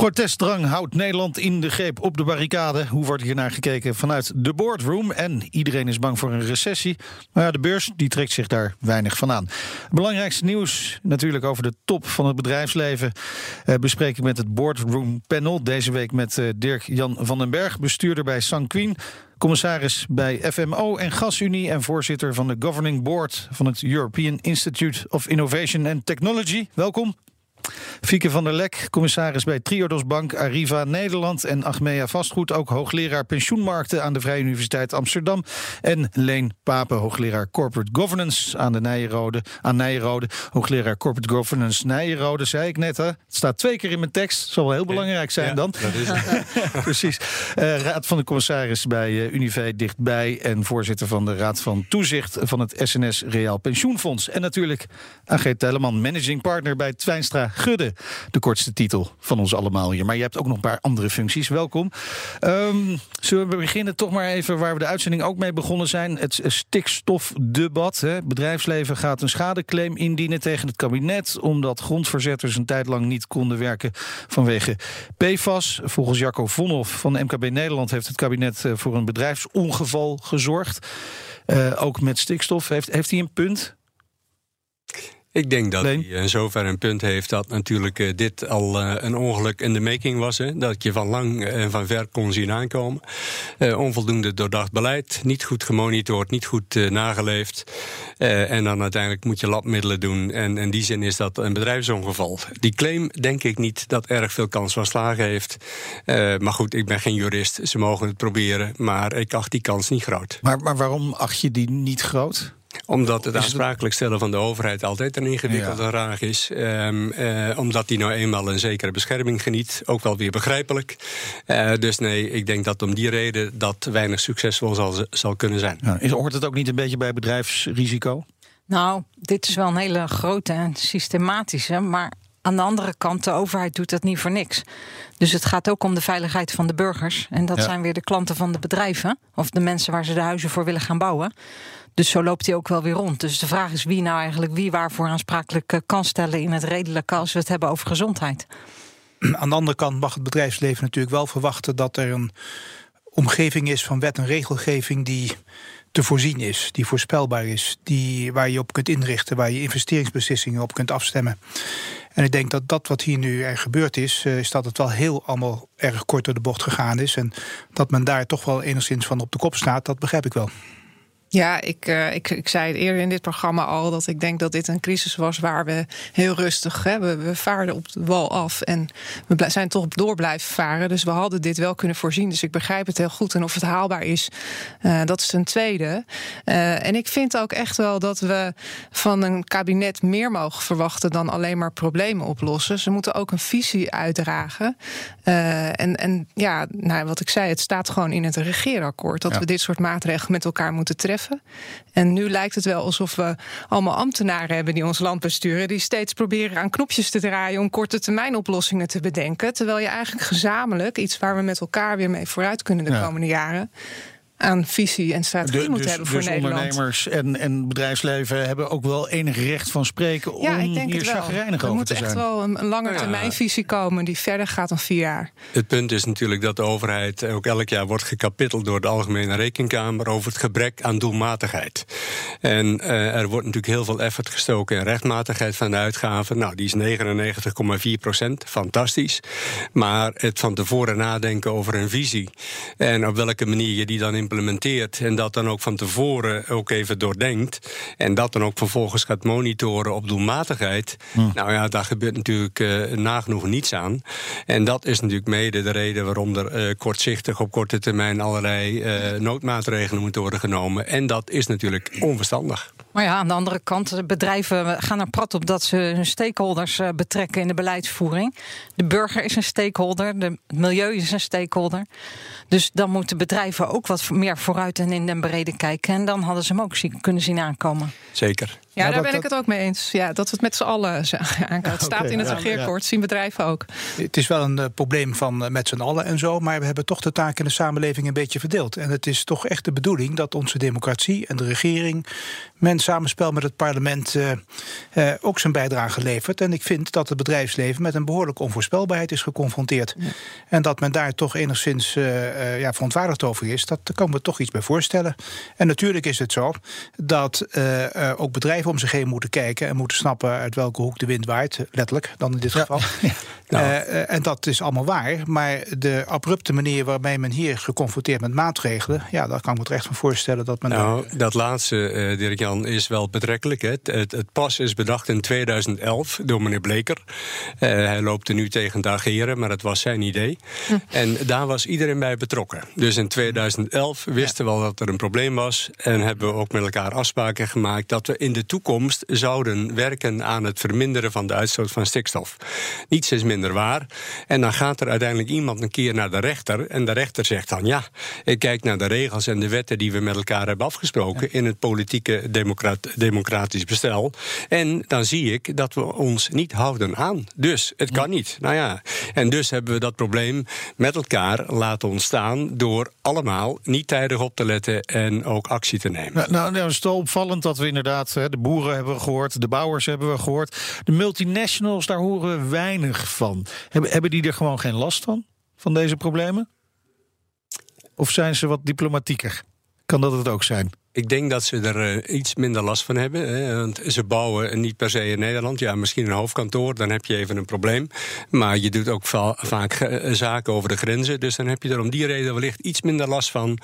Protestdrang houdt Nederland in de greep op de barricade. Hoe wordt hier naar gekeken vanuit de boardroom? En iedereen is bang voor een recessie. Maar ja, de beurs die trekt zich daar weinig van aan. Belangrijkste nieuws natuurlijk over de top van het bedrijfsleven. Eh, ik met het boardroom panel. Deze week met eh, Dirk-Jan van den Berg, bestuurder bij Sanquin. Commissaris bij FMO en Gasunie en voorzitter van de Governing Board van het European Institute of Innovation and Technology. Welkom. Fieke van der Lek, commissaris bij Triodos Bank, Arriva Nederland en Achmea Vastgoed. Ook hoogleraar pensioenmarkten aan de Vrije Universiteit Amsterdam. En Leen Papen, hoogleraar Corporate Governance aan de Nijenrode. Aan Nijenrode, hoogleraar Corporate Governance Nijenrode, zei ik net. Hè? Het staat twee keer in mijn tekst. Zal wel heel belangrijk zijn dan. Dat is het. Precies. Uh, Raad van de commissaris bij uh, Unive dichtbij. En voorzitter van de Raad van Toezicht van het SNS Reaal Pensioenfonds. En natuurlijk AG Telleman, managing partner bij Twijnstra Gudde. De kortste titel van ons allemaal hier. Maar je hebt ook nog een paar andere functies. Welkom. Um, zullen we beginnen toch maar even waar we de uitzending ook mee begonnen zijn. Het stikstofdebat. Hè. Bedrijfsleven gaat een schadeclaim indienen tegen het kabinet. Omdat grondverzetters een tijd lang niet konden werken vanwege PFAS. Volgens Jacco Vonhoff van MKB Nederland heeft het kabinet eh, voor een bedrijfsongeval gezorgd. Uh, ook met stikstof. Heeft, heeft hij een punt? Ik denk dat Leen? hij in zover een punt heeft dat natuurlijk uh, dit al uh, een ongeluk in de making was. Hè? Dat je van lang en van ver kon zien aankomen. Uh, onvoldoende doordacht beleid, niet goed gemonitord, niet goed nageleefd. en dan uiteindelijk moet je labmiddelen doen. En in die zin is dat een bedrijfsongeval. Die claim denk ik niet dat erg veel kans van slagen heeft. maar goed, ik ben geen jurist. Ze mogen het proberen. Maar ik acht die kans niet groot. Maar, maar waarom acht je die niet groot? Omdat het aansprakelijk stellen van de overheid altijd een ingewikkelde ja. vraag is. Um, uh, omdat die nou eenmaal een zekere bescherming geniet. Ook wel weer begrijpelijk. Uh, dus nee, ik denk dat om die reden dat weinig succesvol zal, zal kunnen zijn. Ja, is, hoort het ook niet een beetje bij bedrijfsrisico? Nou, dit is wel een hele grote en systematische. Maar aan de andere kant, de overheid doet dat niet voor niks. Dus het gaat ook om de veiligheid van de burgers. En dat ja. zijn weer de klanten van de bedrijven. Of de mensen waar ze de huizen voor willen gaan bouwen. Dus zo loopt hij ook wel weer rond. Dus de vraag is wie nou eigenlijk wie waarvoor aansprakelijk kan stellen in het redelijke als we het hebben over gezondheid. Aan de andere kant mag het bedrijfsleven natuurlijk wel verwachten dat er een omgeving is van wet en regelgeving die te voorzien is, die voorspelbaar is, die, waar je op kunt inrichten, waar je investeringsbeslissingen op kunt afstemmen. En ik denk dat dat wat hier nu er gebeurd is, is dat het wel heel allemaal erg kort door de bocht gegaan is. En dat men daar toch wel enigszins van op de kop staat, dat begrijp ik wel. Ja, ik, uh, ik, ik zei het eerder in dit programma al dat ik denk dat dit een crisis was waar we heel rustig hebben. We vaarden op de wal af en we zijn toch door blijven varen. Dus we hadden dit wel kunnen voorzien. Dus ik begrijp het heel goed. En of het haalbaar is, uh, dat is een tweede. Uh, en ik vind ook echt wel dat we van een kabinet meer mogen verwachten dan alleen maar problemen oplossen. Ze moeten ook een visie uitdragen. en, en ja, nou, wat ik zei, het staat gewoon in het regeerakkoord dat ja. we dit soort maatregelen met elkaar moeten treffen. En nu lijkt het wel alsof we allemaal ambtenaren hebben die ons land besturen, die steeds proberen aan knopjes te draaien om korte termijn oplossingen te bedenken. Terwijl je eigenlijk gezamenlijk, iets waar we met elkaar weer mee vooruit kunnen de ja. komende jaren, aan visie en strategie de, moeten dus, hebben voor dus Nederland. ondernemers en, en bedrijfsleven hebben ook wel enig recht van spreken om ja, ik denk hier het wel. chagrijnig er over moet te echt zijn. wel een, een langetermijnvisie komen die verder gaat dan vier jaar. Het punt is natuurlijk dat de overheid ook elk jaar wordt gekapitteld door de Algemene Rekenkamer over het gebrek aan doelmatigheid. En uh, er wordt natuurlijk heel veel effort gestoken in rechtmatigheid van de uitgaven. Nou, die is 99,4 procent, fantastisch. Maar het van tevoren nadenken over een visie en op welke manier je die dan implementeert en dat dan ook van tevoren ook even doordenkt. En dat dan ook vervolgens gaat monitoren op doelmatigheid. Hm. Nou ja, daar gebeurt natuurlijk uh, nagenoeg niets aan. En dat is natuurlijk mede de reden waarom er uh, kortzichtig op korte termijn allerlei uh, noodmaatregelen moeten worden genomen. En dat is natuurlijk onverstandig. Maar ja, aan de andere kant, bedrijven gaan er prat op dat ze hun stakeholders betrekken in de beleidsvoering. De burger is een stakeholder, de, milieu is een stakeholder. Dus dan moeten bedrijven ook wat meer vooruit en in den brede kijken. En dan hadden ze hem ook kunnen zien aankomen. Zeker. Ja, daar ben ik het ook mee eens. Ja, dat het met z'n allen aankomen. Het staat in het regeerakkoord, zien bedrijven ook. Het is wel een uh, probleem van uh, met z'n allen en zo, maar we hebben toch de taak in de samenleving een beetje verdeeld. En het is toch echt de bedoeling dat onze democratie en de regering, men samenspel met het parlement, uh, ook zijn bijdrage levert. En ik vind dat het bedrijfsleven met een behoorlijke onvoorspelbaarheid is geconfronteerd. Ja. En dat men daar toch enigszins ja, verontwaardigd over is, dat, daar kan me toch iets bij voorstellen. En natuurlijk is het zo dat ook bedrijven om zich heen moeten kijken en moeten snappen uit welke hoek de wind waait, letterlijk dan in dit geval. Ja. Nou. Uh, en dat is allemaal waar, maar de abrupte manier waarmee men hier geconfronteerd met maatregelen, ja, daar kan ik me terecht van voorstellen dat men. Nou, dat laatste, uh, Dirk-Jan, is wel betrekkelijk. Hè. Het, het, het, pas is bedacht in 2011 door meneer Bleker. Uh, hij loopt er nu tegen te ageren, maar het was zijn idee. Hm. En daar was iedereen bij betrokken. Dus in 2011 wisten we al dat er een probleem was en hebben we ook met elkaar afspraken gemaakt dat we in de toekomst zouden werken aan het verminderen van de uitstoot van stikstof. Niets is minder waar. En dan gaat er uiteindelijk iemand een keer naar de rechter. En de rechter zegt dan: ja, ik kijk naar de regels en de wetten die we met elkaar hebben afgesproken. Ja. in het politieke democrat democratisch bestel. En dan zie ik dat we ons niet houden aan. Dus het kan niet. Nou ja, en dus hebben we dat probleem met elkaar laten ontstaan. door allemaal niet tijdig op te letten en ook actie te nemen. Nou, nou, nou is het opvallend dat we inderdaad de boeren hebben we gehoord, de bouwers hebben we gehoord. De multinationals, daar horen we weinig van. Hebben, hebben die er gewoon geen last van, van deze problemen? Of zijn ze wat diplomatieker? Kan dat het ook zijn? Ik denk dat ze er uh, iets minder last van hebben. Hè, want ze bouwen niet per se in Nederland. Ja, misschien een hoofdkantoor, dan heb je even een probleem. Maar je doet ook va vaak uh, zaken over de grenzen. Dus dan heb je er om die reden wellicht iets minder last van...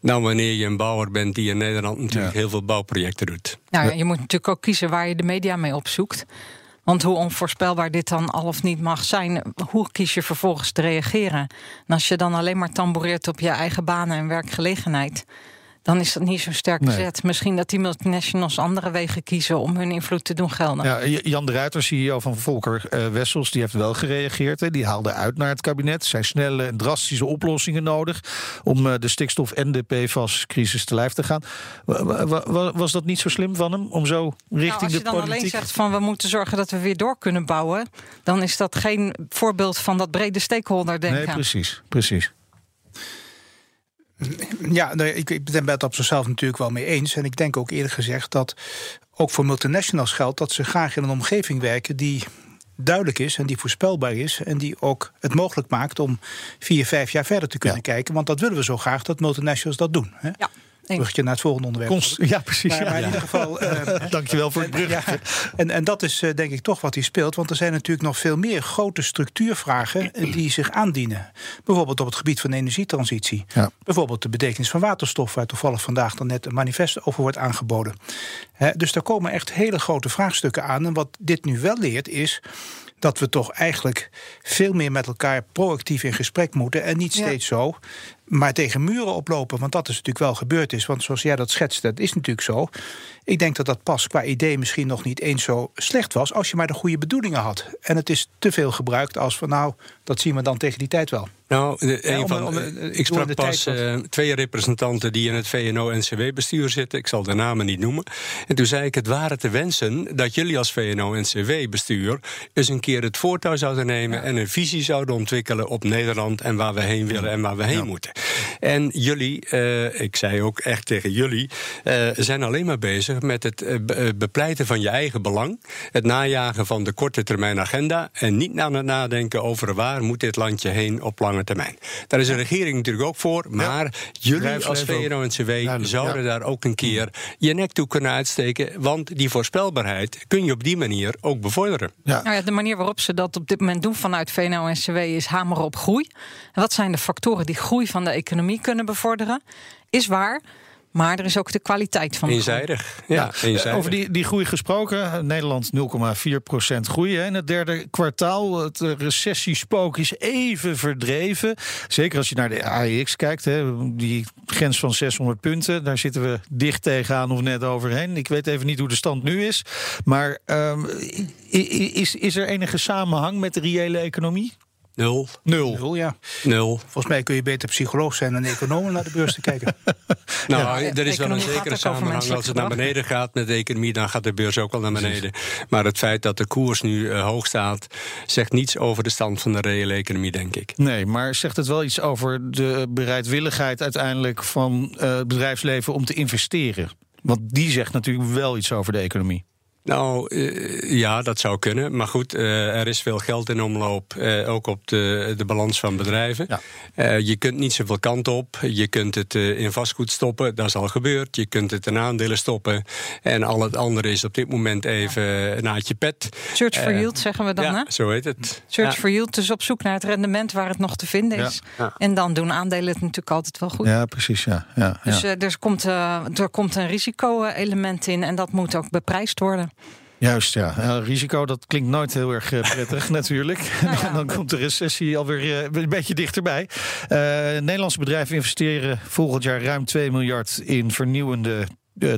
dan wanneer je een bouwer bent die in Nederland natuurlijk ja. heel veel bouwprojecten doet. Nou, je moet natuurlijk ook kiezen waar je de media mee opzoekt. Want hoe onvoorspelbaar dit dan al of niet mag zijn, hoe kies je vervolgens te reageren? En als je dan alleen maar tamboureert op je eigen banen en werkgelegenheid dan is dat niet zo'n sterke nee. zet. Misschien dat die multinationals andere wegen kiezen om hun invloed te doen gelden. Ja, Jan de Ruiter, CEO van Volker uh, Wessels, die heeft wel gereageerd. Hè. Die haalde uit naar het kabinet. Zijn snelle en drastische oplossingen nodig om uh, de stikstof- en de PFAS-crisis te lijf te gaan. Was dat niet zo slim van hem om zo richting nou, de politiek... Als je dan politiek... alleen zegt van we moeten zorgen dat we weer door kunnen bouwen... dan is dat geen voorbeeld van dat brede stakeholder denken. Nee, precies, precies. Ja, nee, ik, ik ben het op zichzelf natuurlijk wel mee eens. En ik denk ook eerlijk gezegd dat ook voor multinationals geldt dat ze graag in een omgeving werken die duidelijk is en die voorspelbaar is. En die ook het mogelijk maakt om vier, vijf jaar verder te kunnen ja. kijken. Want dat willen we zo graag dat multinationals dat doen. Hè? Ja. Bruggetje naar het volgende onderwerp. Const ja, precies. Maar, maar in ieder geval. Uh, Dankjewel voor het bruggetje. Ja, en, en dat is uh, denk ik toch wat hij speelt. Want er zijn natuurlijk nog veel meer grote structuurvragen die zich aandienen. Bijvoorbeeld op het gebied van de energietransitie. Ja. Bijvoorbeeld de betekenis van waterstof, waar toevallig vandaag dan net een manifest over wordt aangeboden. He, dus daar komen echt hele grote vraagstukken aan. En wat dit nu wel leert is dat we toch eigenlijk veel meer met elkaar proactief in gesprek moeten. En niet steeds ja. zo maar tegen muren oplopen. Want dat is natuurlijk wel gebeurd is. Want zoals jij dat schetst, dat is natuurlijk zo. Ik denk dat dat pas qua idee misschien nog niet eens zo slecht was... als je maar de goede bedoelingen had. En het is te veel gebruikt als van nou, dat zien we dan tegen die tijd wel. Nou, de, een van, om, om, ik sprak pas uh, twee representanten die in het VNO-NCW-bestuur zitten. Ik zal de namen niet noemen. En toen zei ik, het waren te wensen dat jullie als VNO-NCW-bestuur... eens een keer het voortouw zouden nemen... Ja. en een visie zouden ontwikkelen op Nederland... en waar we heen willen en waar we heen ja. moeten. En jullie, uh, ik zei ook echt tegen jullie... Uh, zijn alleen maar bezig met het uh, bepleiten van je eigen belang... het najagen van de korte termijn agenda... en niet aan het nadenken over waar moet dit landje heen op lange termijn. Daar is een regering natuurlijk ook voor, maar ja. jullie als VNO-NCW zouden ja. daar ook een keer je nek toe kunnen uitsteken, want die voorspelbaarheid kun je op die manier ook bevorderen. Ja. Nou ja, de manier waarop ze dat op dit moment doen vanuit VNO-NCW is hameren op groei. En wat zijn de factoren die groei van de economie kunnen bevorderen? Is waar. Maar er is ook de kwaliteit van. Eenzijdig. Ja, ja. Eenzijdig. Over die, die groei gesproken. Nederland 0,4% groei hè. in het derde kwartaal. Het recessiespook is even verdreven. Zeker als je naar de AEX kijkt. Hè. Die grens van 600 punten. Daar zitten we dicht tegenaan of net overheen. Ik weet even niet hoe de stand nu is. Maar um, is, is er enige samenhang met de reële economie? Nul. Nul. Nul, ja. Nul. Volgens mij kun je beter psycholoog zijn dan econoom om naar de beurs te kijken. Nou, Ja, er is wel een zekere samenhang. Als het naar beneden gaat met de economie, dan gaat de beurs ook wel naar beneden. Maar het feit dat de koers nu eh, hoog staat, zegt niets over de stand van de reële economie, denk ik. Nee, maar zegt het wel iets over de bereidwilligheid uiteindelijk van eh, het bedrijfsleven om te investeren? Want die zegt natuurlijk wel iets over de economie. Nou, eh, ja, dat zou kunnen. Maar goed, eh, er is veel geld in omloop, eh, ook op de, de balans van bedrijven. Ja. Eh, je kunt niet zoveel kant op. Je kunt het eh, in vastgoed stoppen, dat is al gebeurd. Je kunt het in aandelen stoppen. En al het andere is op dit moment even naar je pet. Search for yield zeggen we dan, ja, hè? zo heet het. Search Ja. for yield, dus op zoek naar het rendement waar het nog te vinden is. Ja. En dan doen aandelen het natuurlijk altijd wel goed. Ja, precies. Ja, ja, Dus er, komt, er komt een risico-element in en dat moet ook beprijsd worden. Juist, ja. Ja, Risico, dat klinkt nooit heel erg eh, prettig natuurlijk. En dan komt de recessie alweer eh, een beetje dichterbij. Eh, Nederlandse bedrijven investeren volgend jaar ruim 2 miljard in vernieuwende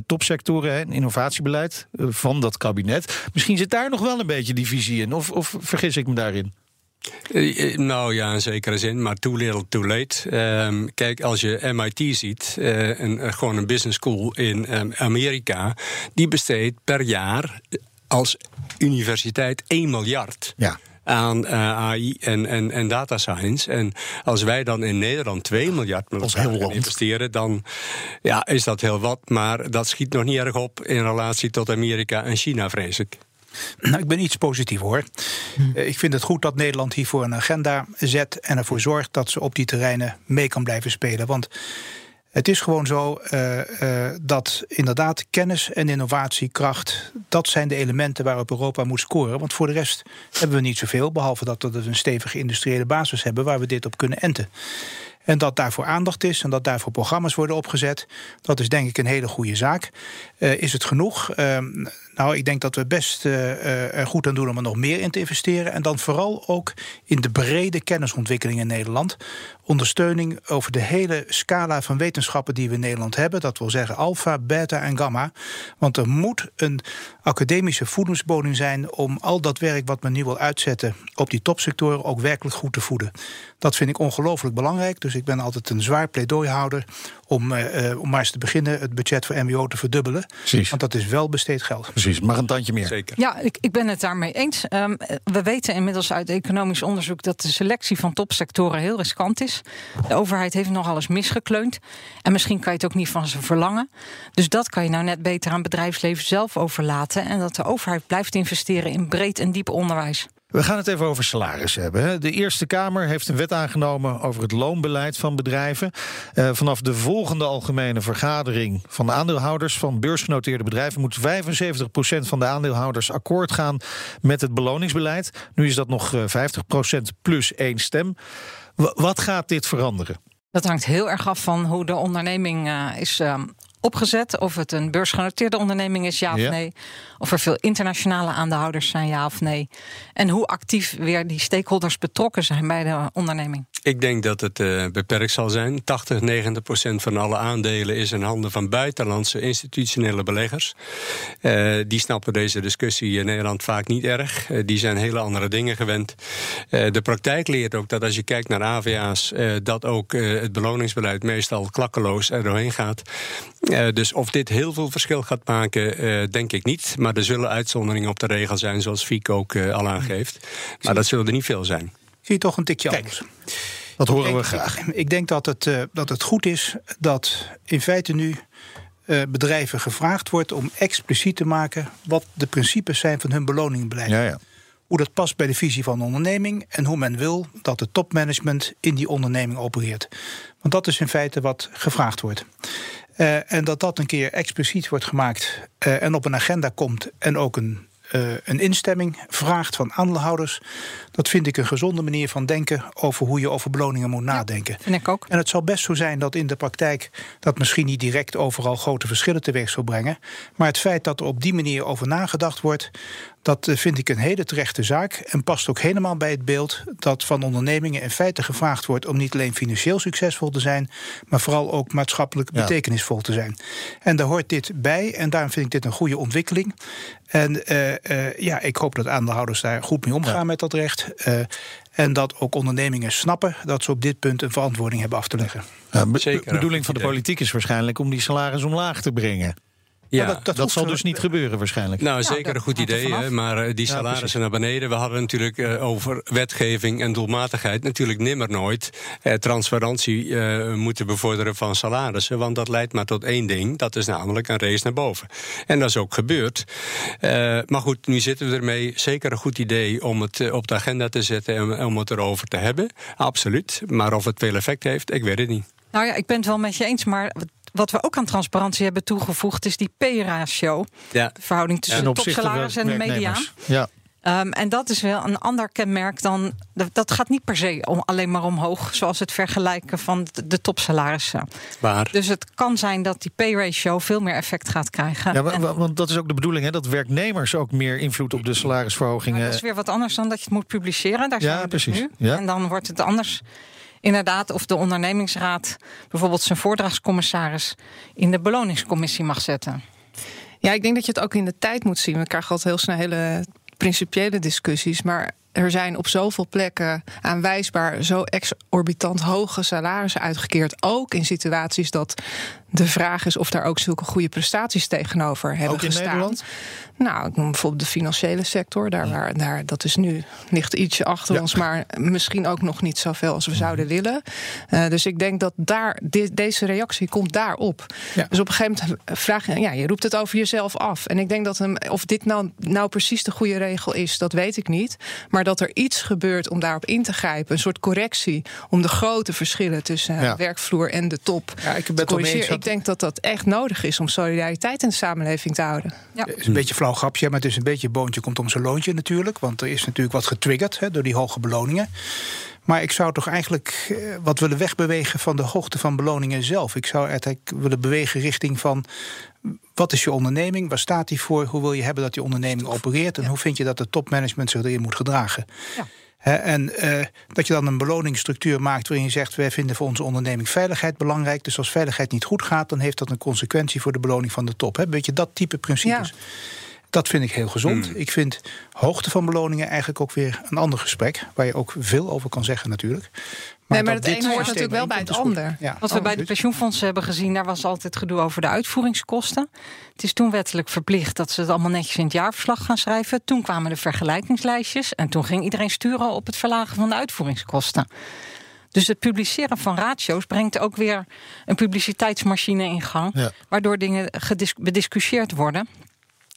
topsectoren en innovatiebeleid van dat kabinet. Misschien zit daar nog wel een beetje die visie in, of, of vergis ik me daarin? Nou ja, in zekere zin, maar too little, too late. Ehm, kijk, als je MIT ziet, eh, een, gewoon een business school in ehm, Amerika, die besteedt per jaar als universiteit 1 miljard. Ja. Aan eh, AI en, en, en data science. En als wij dan in Nederland 2 miljard met gaan investeren, dan ja, is dat heel wat. Maar dat schiet nog niet erg op in relatie tot Amerika en China, vrees ik. Nou, ik ben iets positief hoor. Eh, Ik vind het goed dat Nederland hiervoor een agenda zet en ervoor zorgt dat ze op die terreinen mee kan blijven spelen. Want het is gewoon zo eh, eh, dat inderdaad kennis en innovatiekracht, dat zijn de elementen waarop Europa moet scoren. Want voor de rest hebben we niet zoveel, behalve dat we een stevige industriële basis hebben waar we dit op kunnen enten. En dat daarvoor aandacht is en dat daarvoor programma's worden opgezet. Dat is denk ik een hele goede zaak. Eh, is het genoeg? Ehm, nou, ik denk dat we best er goed aan doen om er nog meer in te investeren. En dan vooral ook in de brede kennisontwikkeling in Nederland. Ondersteuning over de hele scala van wetenschappen die we in Nederland hebben. Dat wil zeggen alfa, beta en gamma. Want er moet een academische voedingsbodem zijn om al dat werk wat men nu wil uitzetten op die topsectoren ook werkelijk goed te voeden. Dat vind ik ongelooflijk belangrijk. Dus ik ben altijd een zwaar pleidooihouder om, eh, eh, om maar eens te beginnen het budget voor MBO te verdubbelen. Precies. Want dat is wel besteed geld. Precies, maar een tandje meer. Zeker. Ja, ik, ik ben het daarmee eens. Ehm, we weten inmiddels uit economisch onderzoek dat de selectie van topsectoren heel riskant is. De overheid heeft nogal eens misgekleund. En misschien kan je het ook niet van ze verlangen. Dus dat kan je nou net beter aan bedrijfsleven zelf overlaten. En dat de overheid blijft investeren in breed en diep onderwijs. We gaan het even over salaris hebben. De Eerste Kamer heeft een wet aangenomen over het loonbeleid van bedrijven. Eh, vanaf de volgende algemene vergadering van de aandeelhouders van beursgenoteerde bedrijven moet 75% van de aandeelhouders akkoord gaan met het beloningsbeleid. Nu is dat nog eh, 50% plus één stem. Wa- wat gaat dit veranderen? Dat hangt heel erg af van hoe de onderneming eh, is ehm, opgezet. Of het een beursgenoteerde onderneming is, ja of Ja. nee. Of er veel internationale aandeelhouders zijn, ja of nee. En hoe actief weer die stakeholders betrokken zijn bij de onderneming. Ik denk dat het eh, beperkt zal zijn. 80, 90 procent van alle aandelen is in handen van buitenlandse institutionele beleggers. Eh, die snappen deze discussie in Nederland vaak niet erg. Eh, die zijn hele andere dingen gewend. De praktijk leert ook dat als je kijkt naar AVA's, dat ook het beloningsbeleid meestal klakkeloos er doorheen gaat. Dus of dit heel veel verschil gaat maken, denk ik niet. Maar er zullen uitzonderingen op de regel zijn, zoals Fiek ook al aangeeft. Maar dat zullen er niet veel zijn. Zie je toch een tikje Kijk, anders. Dat horen Ik we graag. Ik denk dat het, eh, dat het goed is dat in feite nu eh, bedrijven gevraagd wordt om expliciet te maken wat de principes zijn van hun beloningbeleid. Ja, ja. Hoe dat past bij de visie van de onderneming en hoe men wil dat het topmanagement in die onderneming opereert. Want dat is in feite wat gevraagd wordt. Eh, en dat dat een keer expliciet wordt gemaakt en op een agenda komt en ook een, eh, een instemming vraagt van aandeelhouders. Dat vind ik een gezonde manier van denken over hoe je over beloningen moet nadenken. Vind ik ook. En het zal best zo zijn dat in de praktijk dat misschien niet direct overal grote verschillen teweeg zal brengen. Maar het feit dat er op die manier over nagedacht wordt, dat vind ik een hele terechte zaak. En past ook helemaal bij het beeld dat van ondernemingen in feite gevraagd wordt om niet alleen financieel succesvol te zijn, maar vooral ook maatschappelijk Ja. betekenisvol te zijn. En daar hoort dit bij en daarom vind ik dit een goede ontwikkeling. En eh, eh, ja, ik hoop dat aandeelhouders daar goed mee omgaan Ja. met dat recht. Eh, En dat ook ondernemingen snappen dat ze op dit punt een verantwoording hebben af te leggen. Ja, de bedoeling van de politiek is waarschijnlijk om die salaris omlaag te brengen. Ja, dat, dat, zal dus niet gebeuren waarschijnlijk. Nou, zeker een goed idee. Hè, maar eh, die salarissen naar beneden. We hadden natuurlijk uh, over wetgeving en doelmatigheid natuurlijk nimmer nooit eh, transparantie uh, moeten bevorderen van salarissen. Want dat leidt maar tot één ding. Dat is namelijk een race naar boven. En dat is ook gebeurd. maar goed, nu zitten we ermee. Zeker een goed idee om het op de agenda te zetten en om het erover te hebben. Absoluut. Maar of het veel effect heeft, ik weet het niet. Nou ja, ik ben het wel met je eens, maar wat we ook aan transparantie hebben toegevoegd, is die P-ratio. Ja. De verhouding tussen de topsalaris en de mediaan. Ja. Um, en dat is wel een ander kenmerk dan. Dat gaat niet per se om, alleen maar omhoog, zoals het vergelijken van de, de topsalarissen. Waar? Dus het kan zijn dat die pay-ratio veel meer effect gaat krijgen. Ja, want dat is ook de bedoeling, hè, dat werknemers ook meer invloed op de salarisverhogingen. dat is weer wat anders dan dat je het moet publiceren. Daar zijn ja, dus precies. nu. Ja. En dan wordt het anders inderdaad of de ondernemingsraad bijvoorbeeld zijn voordragscommissaris in de beloningscommissie mag zetten. Ja, ik denk dat je het ook in de tijd moet zien. We krijgen altijd heel snel hele principiële discussies. Maar er zijn op zoveel plekken aanwijsbaar zo exorbitant hoge salarissen uitgekeerd. Ook in situaties dat de vraag is of daar ook zulke goede prestaties tegenover hebben ook in gestaan. Nederland? Nou, ik noem bijvoorbeeld de financiële sector. Daar, waar, daar, dat is nu ligt ietsje achter ons, maar misschien ook nog niet zoveel als we zouden willen. Uh, dus ik denk dat daar deze reactie komt daarop. Ja. Dus op een gegeven moment vraag je, ja, je roept het over jezelf af. En ik denk dat hem, of dit nou, nou precies de goede regel is, dat weet ik niet. Maar dat er iets gebeurt om daarop in te grijpen, een soort correctie om de grote verschillen tussen ja. werkvloer en de top ja, ik ben te corrigeren. Ik denk dat dat echt nodig is om solidariteit in de samenleving te houden. Ja. Het is een beetje flauw grapje, maar het is een beetje boontje komt om zijn loontje natuurlijk. Want er is natuurlijk wat getriggerd hè, door die hoge beloningen. Maar ik zou toch eigenlijk eh, wat willen wegbewegen van de hoogte van beloningen zelf. Ik zou eigenlijk willen bewegen richting van wat is je onderneming? Waar staat die voor? Hoe wil je hebben dat die onderneming opereert? En hoe vind je dat het topmanagement zich erin moet gedragen? Ja en uh, dat je dan een beloningsstructuur maakt waarin je zegt: wij vinden voor onze onderneming veiligheid belangrijk. Dus als veiligheid niet goed gaat, dan heeft dat een consequentie voor de beloning van de top. Weet je, dat type principes. Dat vind ik heel gezond. Hmm. Ik vind hoogte van beloningen eigenlijk ook weer een ander gesprek. Waar je ook veel over kan zeggen, natuurlijk. Maar nee, maar het ene hoort natuurlijk wel bij het ander. Wat we bij de pensioenfondsen hebben gezien, daar was altijd gedoe over de uitvoeringskosten. Het is toen wettelijk verplicht dat ze het allemaal netjes in het jaarverslag gaan schrijven. Toen kwamen de vergelijkingslijstjes en toen ging iedereen sturen op het verlagen van de uitvoeringskosten. Dus het publiceren van ratio's brengt ook weer een publiciteitsmachine in gang. Waardoor dingen bediscussieerd worden.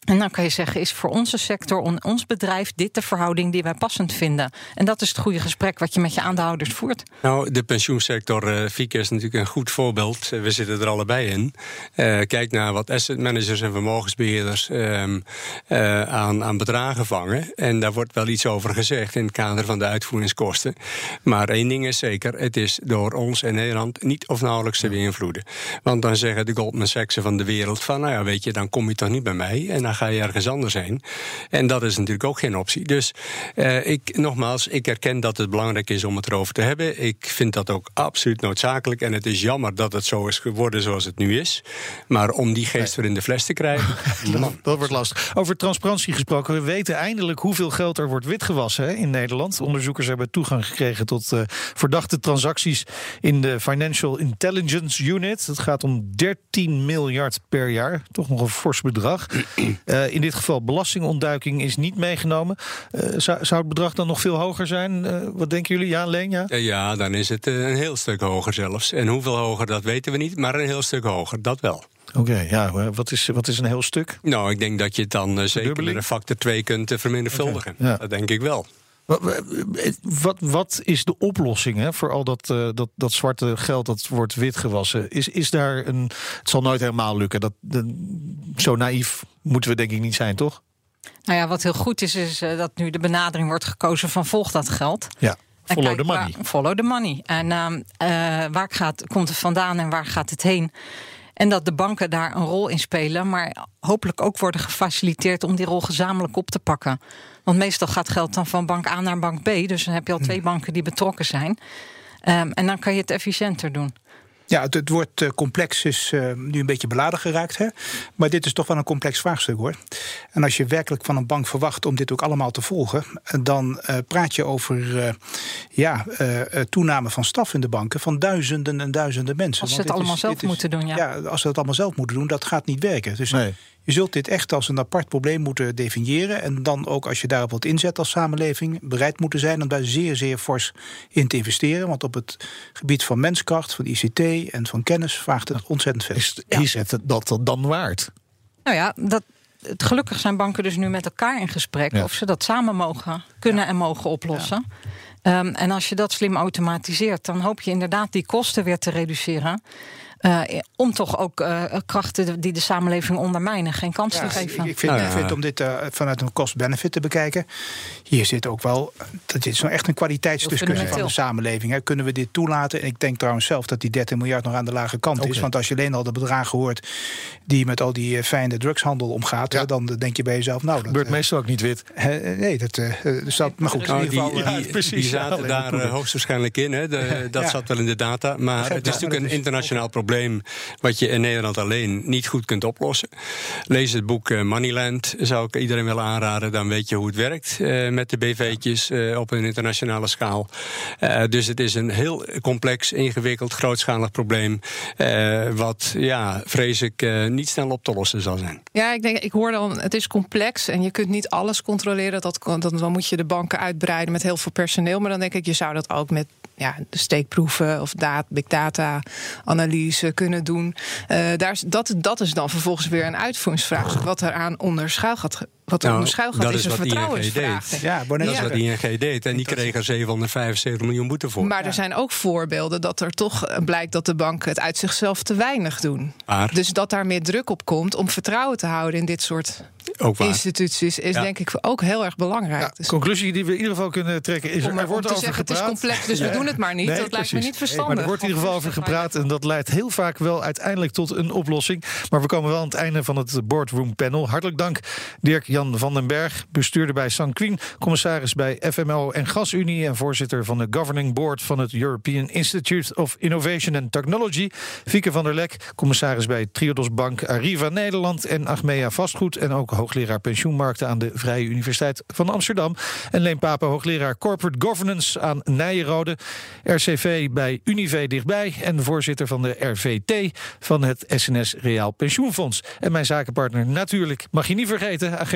En dan kan je zeggen, is voor onze sector, ons bedrijf, dit de verhouding die wij passend vinden? En dat is het goede gesprek wat je met je aandeelhouders voert. Nou, de pensioensector, uh, Fieke, is natuurlijk een goed voorbeeld. We zitten er allebei in. Uh, kijk naar wat asset managers en vermogensbeheerders uh, aan, aan bedragen vangen. En daar wordt wel iets over gezegd in het kader van de uitvoeringskosten. Maar één ding is zeker, het is door ons in Nederland niet of nauwelijks te beïnvloeden. Want dan zeggen de Goldman Sachs van de wereld van, nou ja, weet je, dan kom je toch niet bij mij. En dan ga je ergens anders heen. En dat is natuurlijk ook geen optie. Dus uh, ik, nogmaals, ik erken dat het belangrijk is om het erover te hebben. Ik vind dat ook absoluut noodzakelijk. En het is jammer dat het zo is geworden zoals het nu is. Maar om die geest weer in de fles te krijgen. dat, wordt lastig. Over transparantie gesproken. We weten eindelijk hoeveel geld er wordt witgewassen hè, in Nederland. Onderzoekers hebben toegang gekregen tot uh, verdachte transacties in de Financial Intelligence Unit. Het gaat om 13 miljard per jaar. Toch nog een fors bedrag. Uh, in dit geval belastingontduiking is niet meegenomen. Uh, zou, zou, het bedrag dan nog veel hoger zijn? Uh, wat denken jullie? Ja, Leen? Ja? ja, dan is het een heel stuk hoger zelfs. En hoeveel hoger, dat weten we niet, maar een heel stuk hoger, dat wel. Oké, ja, wat is, wat is een heel stuk? Nou, ik denk dat je het dan zeker met een factor 2 kunt vermenigvuldigen. Okay, ja. Dat denk ik wel. Wat, wat is de oplossing hè, voor al dat, uh, dat, dat zwarte geld dat wordt witgewassen? Is, is daar een. Het zal nooit helemaal lukken. Dat, zo naïef moeten we denk ik niet zijn, toch? Nou ja, wat heel goed is, is uh, dat nu de benadering wordt gekozen van volg dat geld. Ja. Follow the money. Waar, follow the money. En uh, waar gaat, komt het vandaan en waar gaat het heen? En dat de banken daar een rol in spelen, maar hopelijk ook worden gefaciliteerd om die rol gezamenlijk op te pakken. Want meestal gaat geld dan van bank A naar bank B. Dus dan heb je al twee hmm. banken die betrokken zijn. Um, en dan kan je het efficiënter doen. Ja, het, het woord uh, complex is uh, nu een beetje beladen geraakt. Hè? Maar dit is toch wel een complex vraagstuk hoor. En als je werkelijk van een bank verwacht om dit ook allemaal te volgen, dan uh, praat je over ja, toename van staf in de banken van duizenden en duizenden mensen. Als ze het allemaal is, zelf is, moeten doen, ja. Ja, als ze het allemaal zelf moeten doen, dat gaat niet werken. Dus nee. Je zult dit echt als een apart probleem moeten definiëren. En dan ook als je daarop wat inzet als samenleving, bereid moeten zijn om daar zeer, zeer fors in te investeren. Want op het gebied van menskracht, van ICT en van kennis vraagt het ontzettend veel. Is, is het dat dan waard? Nou ja, dat, het, gelukkig zijn banken dus nu met elkaar in gesprek ja. of ze dat samen mogen kunnen ja. en mogen oplossen. Ja. Um, en als je dat slim automatiseert, dan hoop je inderdaad die kosten weer te reduceren. Uh, om toch ook uh, krachten die de samenleving ondermijnen geen kans ja, te geven. Ik, ik vind, Nou ja. ik vind om dit uh, vanuit een cost-benefit te bekijken. Hier zit ook wel. Dat is nou echt een kwaliteitsdiscussie van de samenleving. Hè. Kunnen we dit toelaten? En ik denk trouwens zelf dat die 13 miljard nog aan de lage kant okay. is. Want als je alleen al de bedragen hoort die met al die fijne drugshandel omgaat, ja. hè, dan denk je bij jezelf. Nou, dat gebeurt meestal ook niet wit. nee, dat, dat maar goed. Nou, in ieder geval, die, die, precies, die zaten daar hoogstwaarschijnlijk in. Hè. De, dat zat wel in de data. Maar het is natuurlijk een internationaal probleem wat je in Nederland alleen niet goed kunt oplossen. Lees het boek uh, Moneyland, zou ik iedereen willen aanraden. Dan weet je hoe het werkt uh, met de BV'tjes uh, op een internationale schaal. dus het is een heel complex, ingewikkeld, grootschalig probleem. wat, ja, vrees ik, niet snel op te lossen zal zijn. Ja, ik denk, ik hoorde al, het is complex en je kunt niet alles controleren. Dat, dat, dan moet je de banken uitbreiden met heel veel personeel. Maar dan denk ik, je zou dat ook met ja, de steekproeven of big data analyse kunnen doen. Uh, daar dat, dat is dan vervolgens weer een uitvoeringsvraagstuk. Wat eraan onder schuil gaat. Wat er nou, schuil gaat, dat is, is een vertrouwensvraag. Ja, dat is wat ING deed. En die kreeg er 775 miljoen boete voor. Maar er zijn ook voorbeelden dat er toch blijkt dat de banken het uit zichzelf te weinig doen. Maar, dus dat daar meer druk op komt om vertrouwen te houden in dit soort instituties is ja. denk ik ook heel erg belangrijk. Ja, de conclusie die we in ieder geval kunnen trekken is: om, er wordt om te over zeggen, gepraat. Het is complex, dus ja. we doen het maar niet. Nee, dat precies. lijkt me niet verstandig. Nee, maar er wordt in ieder geval over gepraat en dat leidt heel vaak wel uiteindelijk tot een oplossing. Maar we komen wel aan het einde van het boardroom panel. Hartelijk dank Dirk-Jan van den Berg, bestuurder bij Sanquin, commissaris bij FMO en Gasunie en voorzitter van de governing board van het European Institute of Innovation and Technology. Fieke van der Lek, commissaris bij Triodos Bank Arriva Nederland en Achmea Vastgoed en ook hoogleraar pensioenmarkten aan de Vrije Universiteit van Amsterdam. En Leen Papen, hoogleraar Corporate Governance aan Nijenrode, RCV bij Unive dichtbij en voorzitter van de RVT van het SNS Reaal Pensioenfonds. En mijn zakenpartner natuurlijk, mag je niet vergeten,